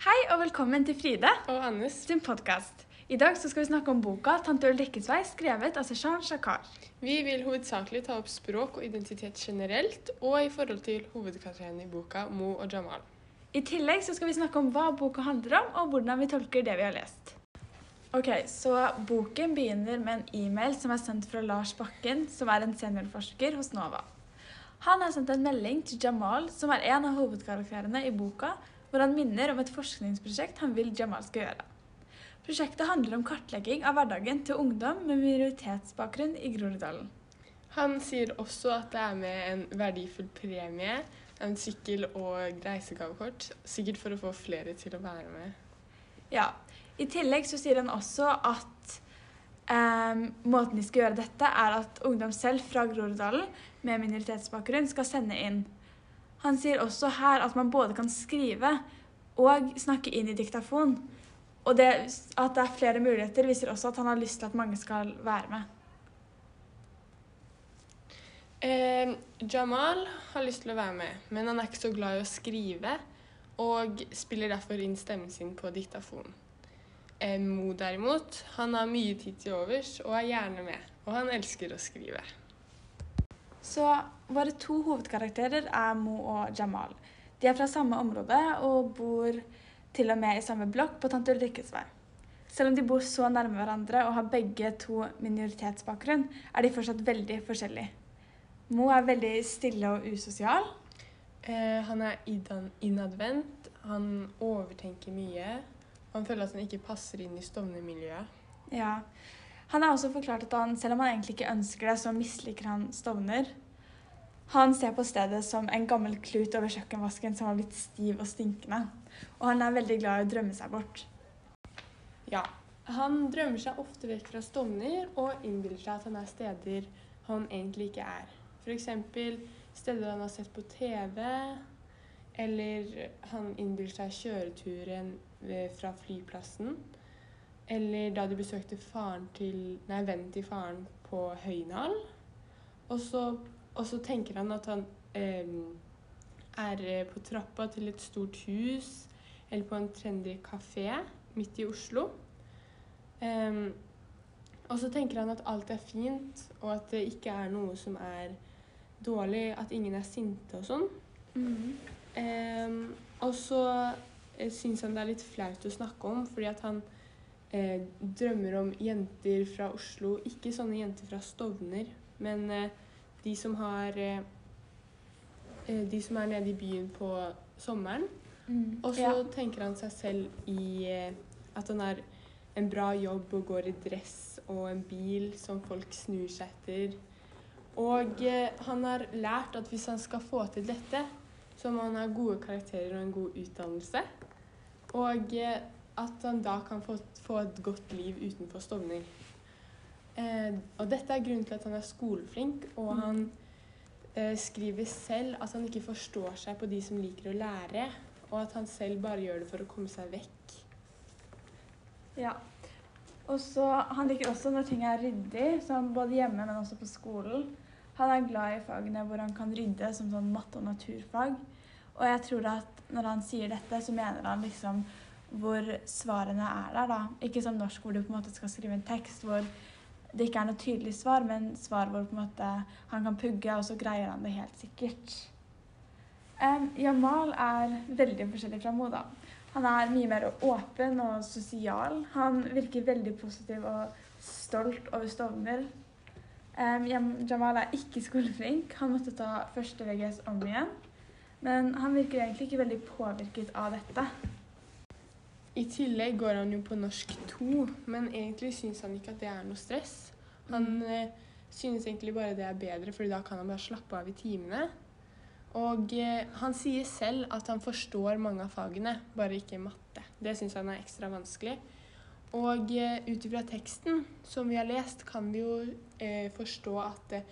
Hei og velkommen til Fride Og Annes. sin podkast. I dag så skal vi snakke om boka 'Tante Ulrikkes vei', skrevet av Seshan Shakar. Vi vil hovedsakelig ta opp språk og identitet generelt, og i forhold til hovedkarakterene i boka, Mo og Jamal. I tillegg så skal vi snakke om hva boka handler om, og hvordan vi tolker det vi har lest. Ok, så Boken begynner med en e-mail som er sendt fra Lars Bakken, som er en seniorforsker hos NOVA. Han har sendt en melding til Jamal, som er en av hovedkarakterene i boka, hvor han minner om et forskningsprosjekt han vil Jamal skal gjøre. Prosjektet handler om kartlegging av hverdagen til ungdom med minoritetsbakgrunn i Groruddalen. Han sier også at det er med en verdifull premie, en sykkel og reisegavekort, sikkert for å få flere til å være med. Ja. I tillegg så sier han også at em, måten de skal gjøre dette, er at ungdom selv fra Groruddalen med minoritetsbakgrunn skal sende inn. Han sier også her at man både kan skrive og snakke inn i diktafon. Og det, at det er flere muligheter, viser også at han har lyst til at mange skal være med. Eh, Jamal har lyst til å være med, men han er ikke så glad i å skrive, og spiller derfor inn stemmen sin på diktafon. Eh, Mo derimot, han har mye tid til overs og er gjerne med, og han elsker å skrive. Så våre to hovedkarakterer er Mo og Jamal. De er fra samme område og bor til og med i samme blokk på Tante Ulrikkes vei. Selv om de bor så nærme hverandre og har begge to minoritetsbakgrunn, er de fortsatt veldig forskjellige. Mo er veldig stille og usosial. Eh, han er innadvendt, han overtenker mye, han føler at han ikke passer inn i Stovner-miljøet. Ja. Han har også forklart at han, selv om han egentlig ikke ønsker det, så misliker han Stovner. Han ser på stedet som en gammel klut over kjøkkenvasken som har blitt stiv og stinkende. Og han er veldig glad i å drømme seg bort. Ja. Han drømmer seg ofte vekk fra Stovner og innbiller seg at han er steder han egentlig ikke er. F.eks. steder han har sett på TV, eller han innbiller seg kjøreturen fra flyplassen. Eller da de besøkte faren til, nei, vennen til faren på Høynal. Og så, tenker han at han eh, er eh, på trappa til et stort hus, eller på en trendy kafé midt i Oslo. Eh, og så tenker han at alt er fint, og at det ikke er noe som er dårlig, at ingen er sinte og sånn. Em, og så eh, syns han det er litt flaut å snakke om, fordi at han eh, drømmer om jenter fra Oslo. Ikke sånne jenter fra Stovner, men eh, de som har eh, eh, De som er nede i byen på sommeren. Mm. Og så Ja. tenker han seg selv i eh, at han har en bra jobb og går i dress og en bil som folk snur seg etter. Og eh, han har lært at hvis han skal få til dette, så må han ha gode karakterer og en god utdannelse. Og at han da kan få, få et godt liv utenfor Stovner. Eh, og dette er grunnen til at han er skoleflink, og Mm. han eh, skriver selv at han ikke forstår seg på de som liker å lære, og at han selv bare gjør det for å komme seg vekk. Ja. Og så, Han liker også når ting er ryddig, både hjemme, men også på skolen. Han er glad i fagene hvor han kan rydde, som sånn matte- og naturfag. Og jeg tror at når han sier dette, så mener han liksom hvor svarene er der, da. Ikke som norsk hvor du på en måte skal skrive en tekst hvor det ikke er noe tydelig svar, men svar hvor på en måte han kan pugge, og så greier han det helt sikkert. Um, Jamal er veldig forskjellig fra Mo, da. Han er mye mer åpen og sosial. Han virker veldig positiv og stolt over Stovner. Um, Jamal er ikke skoleflink. Han måtte ta første VGS om igjen. Men han virker egentlig ikke veldig påvirket av dette. I tillegg går han jo på norsk 2, men egentlig syns han ikke at det er noe stress. Han Mm. eh, synes egentlig bare det er bedre, for da kan han bare slappe av i timene. Og eh, han sier selv at han forstår mange av fagene, bare ikke matte. Det syns han er ekstra vanskelig. Og eh, ut ifra teksten som vi har lest, kan vi jo eh, forstå at eh,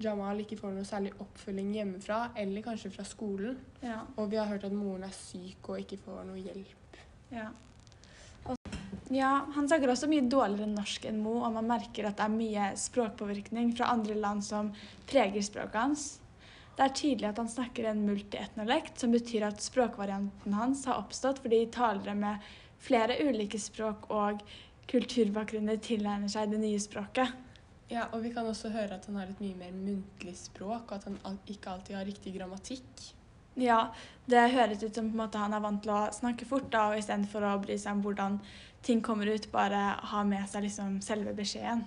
Jamal ikke får noe særlig oppfølging hjemmefra, eller kanskje fra skolen. Ja. Og vi har hørt at moren er syk og ikke får noe hjelp. Ja. Og, ja, han snakker også mye dårligere norsk enn Mo, og man merker at det er mye språkpåvirkning fra andre land som preger språket hans. Det er tydelig at han snakker en multietnolekt, som betyr at språkvarianten hans har oppstått fordi talere med flere ulike språk og kulturbakgrunner tilegner seg det nye språket. Ja, og vi kan også høre at han har et mye mer muntlig språk, og at han ikke alltid har riktig grammatikk. Ja, det høres ut som på en måte han er vant til å snakke fort, da, og istedenfor å bry seg om hvordan ting kommer ut, bare ha med seg liksom selve beskjeden.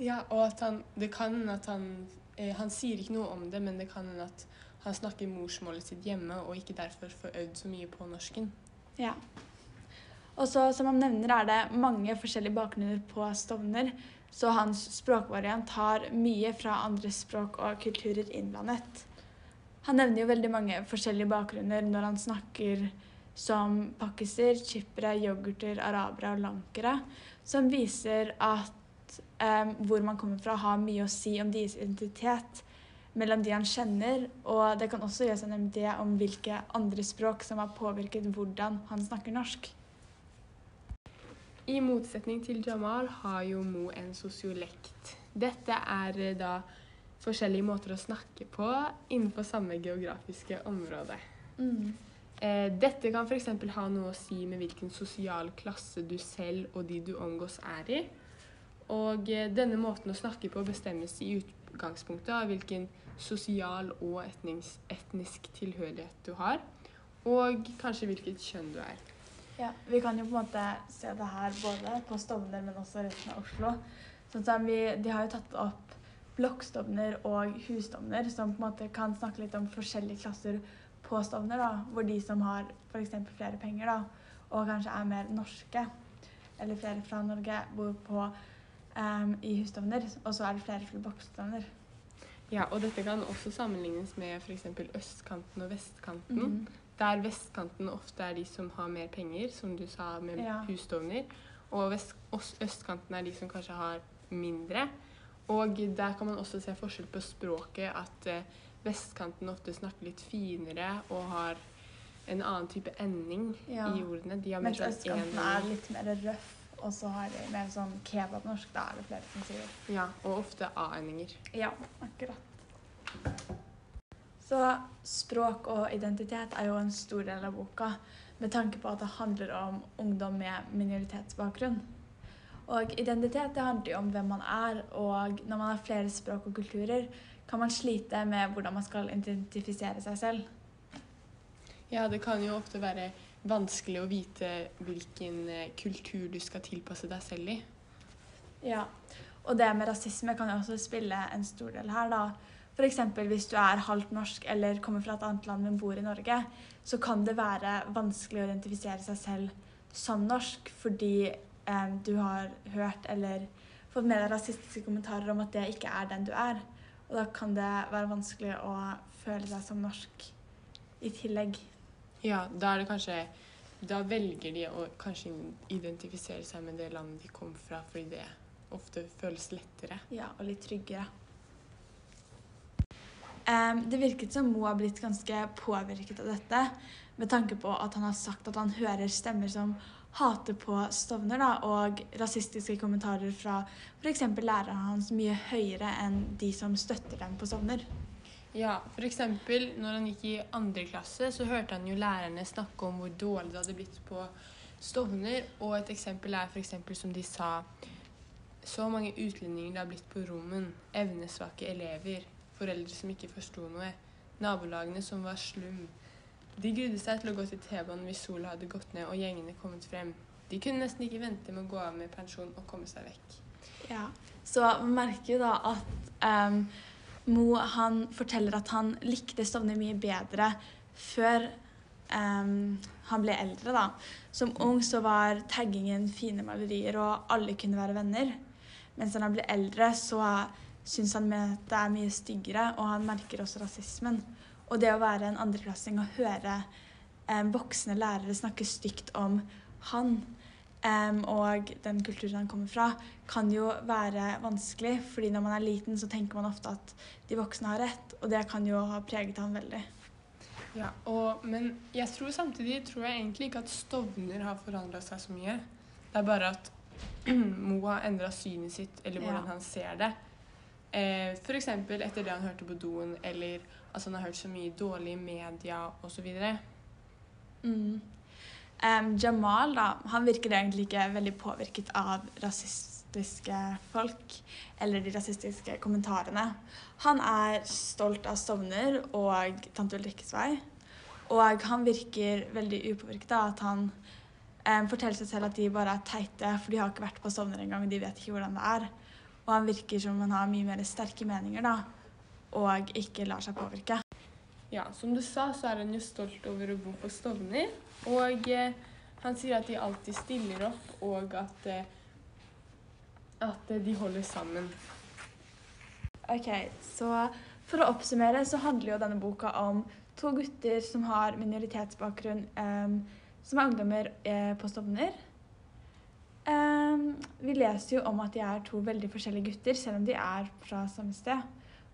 Ja, og at han Det kan hende at han eh, Han sier ikke noe om det, men det kan hende at han snakker morsmålet sitt hjemme, og ikke derfor får øvd så mye på norsken. Ja. Og så, som han nevner, er det mange forskjellige bakgrunner på Stovner, så hans språkvariant har mye fra andre språk og kulturer innblandet. Han nevner jo veldig mange forskjellige bakgrunner når han snakker som pakkiser, chippere, yoghurter, arabere og lankere, som viser at eh, hvor man kommer fra, har mye å si om deres identitet mellom de han kjenner, og det kan også gjøres en MD om hvilke andre språk som har påvirket hvordan han snakker norsk. I motsetning til Jamal har jo Mo en sosiolekt. Dette er eh, da forskjellige måter å snakke på innenfor samme geografiske område. Mm. Eh, dette kan f.eks. ha noe å si med hvilken sosial klasse du selv og de du omgås er i. Og eh, denne måten å snakke på bestemmes i utgangspunktet av hvilken sosial og etnisk, etnisk tilhørighet du har, og kanskje hvilket kjønn du er. Ja, Vi kan jo på en måte se det her både på Stovner, men også resten av Oslo. Sånn som vi, De har jo tatt opp blokkstovner og hustovner, som på en måte kan snakke litt om forskjellige klasser på Stovner. da, Hvor de som har f.eks. flere penger da, og kanskje er mer norske, eller flere fra Norge, bor på um, i hustovner, og så er det flere fra blokkstovner. Ja, og dette kan også sammenlignes med f.eks. østkanten og vestkanten. Mhm. Der vestkanten ofte er de som har mer penger, som du sa med Ja. hustovner. Og østkanten er de som kanskje har mindre. Og der kan man også se forskjell på språket. At eh, vestkanten ofte snakker litt finere og har en annen type ending Ja. i ordene. De har mer Mens sånn østkanten en- er litt mer røff, og så har de mer sånn kebabnorsk. Da er det flere som sier. Ja, og ofte a-endinger. Ja, akkurat. Så språk og identitet er jo en stor del av boka, med tanke på at det handler om ungdom med minoritetsbakgrunn. Og identitet det handler jo om hvem man er, og når man har flere språk og kulturer, kan man slite med hvordan man skal identifisere seg selv. Ja, det kan jo ofte være vanskelig å vite hvilken eh, kultur du skal tilpasse deg selv i. Ja, og det med rasisme kan jo også spille en stor del her, da. F.eks. hvis du er halvt norsk eller kommer fra et annet land, men bor i Norge, så kan det være vanskelig å identifisere seg selv som norsk fordi eh, du har hørt eller fått med deg rasistiske kommentarer om at det ikke er den du er. Og da kan det være vanskelig å føle seg som norsk i tillegg. Ja, da er det kanskje Da velger de å kanskje identifisere seg med det landet de kom fra, fordi det ofte føles lettere. Ja, og litt tryggere. Um, det virket som Mo har blitt ganske påvirket av dette, med tanke på at han har sagt at han hører stemmer som hater på Stovner, da, og rasistiske kommentarer fra f.eks. læreren hans mye høyere enn de som støtter dem på Stovner. Ja, eksempel når han gikk i andre klasse, så hørte han jo lærerne snakke om hvor dårlig det hadde blitt på Stovner, og et eksempel er eksempel som de sa så mange utlendinger det har blitt på rommen, evnesvake elever, foreldre som ikke forsto noe, nabolagene som var slum. De grudde seg til å gå til T-banen hvis sola hadde gått ned og gjengene kommet frem. De kunne nesten ikke vente med å gå av med pensjon og komme seg vekk. Ja, så man merker jo da at um, Mo han forteller at han likte Stovner mye bedre før um, han ble eldre. da. Som ung så var taggingen fine malerier, og alle kunne være venner. Mens han ble eldre, så syns han det er mye styggere, og han merker også rasismen. Og det å være en andreklassing og høre em, voksne lærere snakke stygt om han um, og den kulturen han kommer fra, kan jo være vanskelig. fordi når man er liten, så tenker man ofte at de voksne har rett, og det kan jo ha preget han veldig. Ja, og, men jeg tror samtidig tror jeg egentlig ikke at Stovner har forandra seg så mye. Det er bare at Mo har endra synet sitt, eller hvordan Ja. han ser det. Eh, F.eks. etter det han hørte på doen, eller at han har hørt så mye dårlig i media osv. Mm. Em, Jamal da, han virker egentlig ikke veldig påvirket av rasistiske folk eller de rasistiske kommentarene. Han er stolt av Stovner og Tante Ulrikkes vei. Og han virker veldig upåvirket av at han em, forteller seg selv at de bare er teite, for de har ikke vært på Stovner engang, de vet ikke hvordan det er. Og han virker som han har mye mer sterke meninger da, og ikke lar seg påvirke. Ja, som du sa, så er han jo stolt over å bo på Stovner. Og eh, han sier at de alltid stiller opp, og at, eh, at eh, de holder sammen. Ok, så for å oppsummere så handler jo denne boka om to gutter som har minoritetsbakgrunn, eh, som er ungdommer eh, på Stovner. Em, vi leser jo om at de er to veldig forskjellige gutter, selv om de er fra samme sted.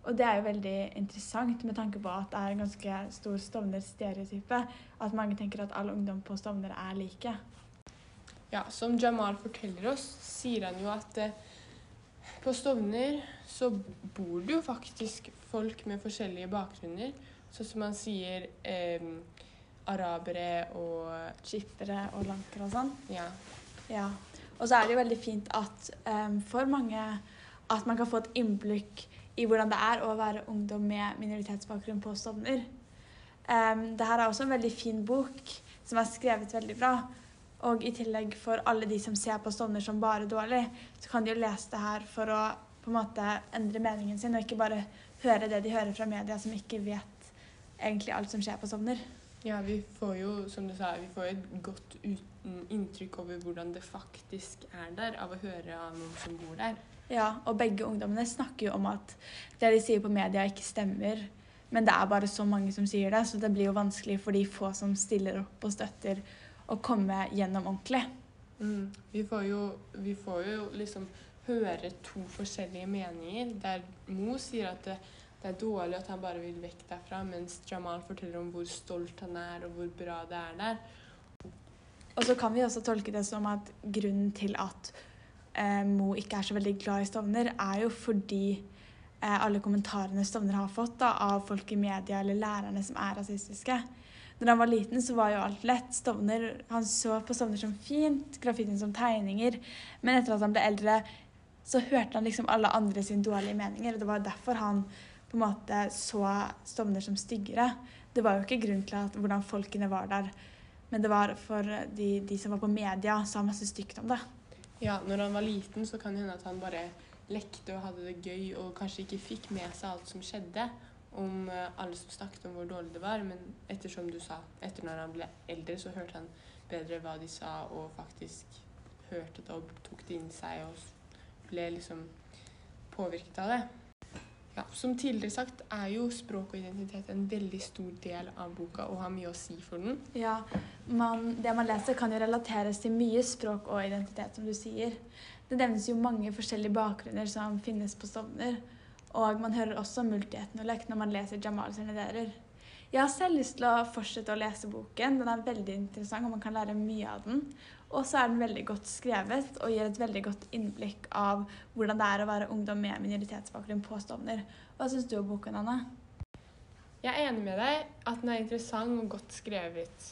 Og det er jo veldig interessant med tanke på at det er en ganske stor Stovner-stereotype. At mange tenker at all ungdom på Stovner er like. Ja, som Jamal forteller oss, sier han jo at eh, på Stovner så bor det jo faktisk folk med forskjellige bakgrunner. Sånn som han sier eh, arabere og Chippere og lankere og sånn. ja. Ja. Og så er det jo veldig fint at um, for mange at man kan få et innblikk i hvordan det er å være ungdom med minoritetsbakgrunn på Stovner. Um, det er også en veldig fin bok som er skrevet veldig bra. Og i tillegg for alle de som ser på Stovner som bare dårlig, så kan de jo lese det her for å på en måte endre meningen sin, og ikke bare høre det de hører fra media, som ikke vet egentlig alt som skjer på Stovner. Ja, vi får jo, som du sa, vi får et godt uten inntrykk over hvordan det faktisk er der, av å høre av noen som bor der. Ja, og begge ungdommene snakker jo om at det de sier på media ikke stemmer. Men det er bare så mange som sier det, så det blir jo vanskelig for de få som stiller opp og støtter, å komme gjennom ordentlig. Mm. Vi, får jo, vi får jo liksom høre to forskjellige meninger, der Mo sier at det, det er dårlig at han bare vil vekk derfra, mens Jamal forteller om hvor stolt han er, og hvor bra det er der. Og så kan vi også tolke det som at grunnen til at eh, Mo ikke er så veldig glad i Stovner, er jo fordi eh, alle kommentarene Stovner har fått da, av folk i media eller lærerne som er rasistiske. Når han var liten, så var jo alt lett. Stovner, han så på Stovner som fint, graffitien som tegninger. Men etter at han ble eldre, så hørte han liksom alle andre sine dårlige meninger. Og det var derfor han på en måte så Stovner som styggere. Det var jo ikke grunn til at, hvordan folkene var der, men det var for de, de som var på media, sa masse stygt om det. Ja, når han var liten, så kan det hende at han bare lekte og hadde det gøy, og kanskje ikke fikk med seg alt som skjedde, om eh, alle som snakket om hvor dårlig det var. Men etter som du sa, etter når han ble eldre, så hørte han bedre hva de sa, og faktisk hørte det og tok det inn i seg, og ble liksom påvirket av det. Ja, som tidligere sagt er jo språk og identitet en veldig stor del av boka og har mye å si for den. Ja, man, Det man leser, kan jo relateres til mye språk og identitet, som du sier. Det nevnes jo mange forskjellige bakgrunner som finnes på Stovner. Og man hører også multietnolekt når man leser Jamal sine ideer. Jeg har selv lyst til å fortsette å lese boken. Den er veldig interessant, og man kan lære mye av den. Og så er den veldig godt skrevet og gir et veldig godt innblikk av hvordan det er å være ungdom med minoritetsbakgrunn på Stovner. Hva syns du om boken, Anne? Jeg er enig med deg at den er interessant og godt skrevet.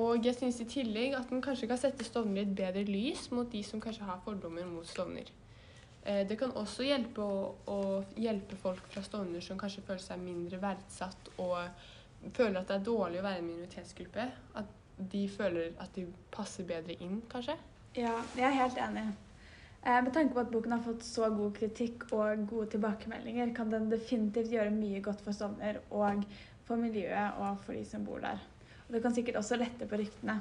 Og jeg syns i tillegg at den kanskje kan sette Stovner i et bedre lys mot de som kanskje har fordommer mot Stovner. Eh, Det kan også hjelpe å, å hjelpe folk fra Stovner som kanskje føler seg mindre verdsatt og føler at det er dårlig å være en minoritetsgruppe. At de føler at de passer bedre inn, kanskje. Ja, jeg er helt enig. Eh, Med tanke på at boken har fått så god kritikk og gode tilbakemeldinger, kan den definitivt gjøre mye godt for Stovner og for miljøet og for de som bor der. Og det kan sikkert også lette på ryktene.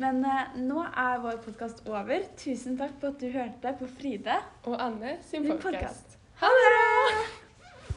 Men eh, nå er vår podkast over. Tusen takk for at du hørte på Fride Og Anne sin podkast. Ha det!